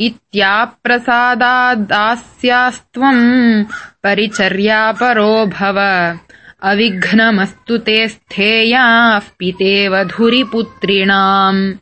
इत्याप्रसादादास्यास्त्वम् परिचर्यापरो भव। अविघ्नमस्तु ते स्थेयाः पितेव धुरिपुत्रिणाम्।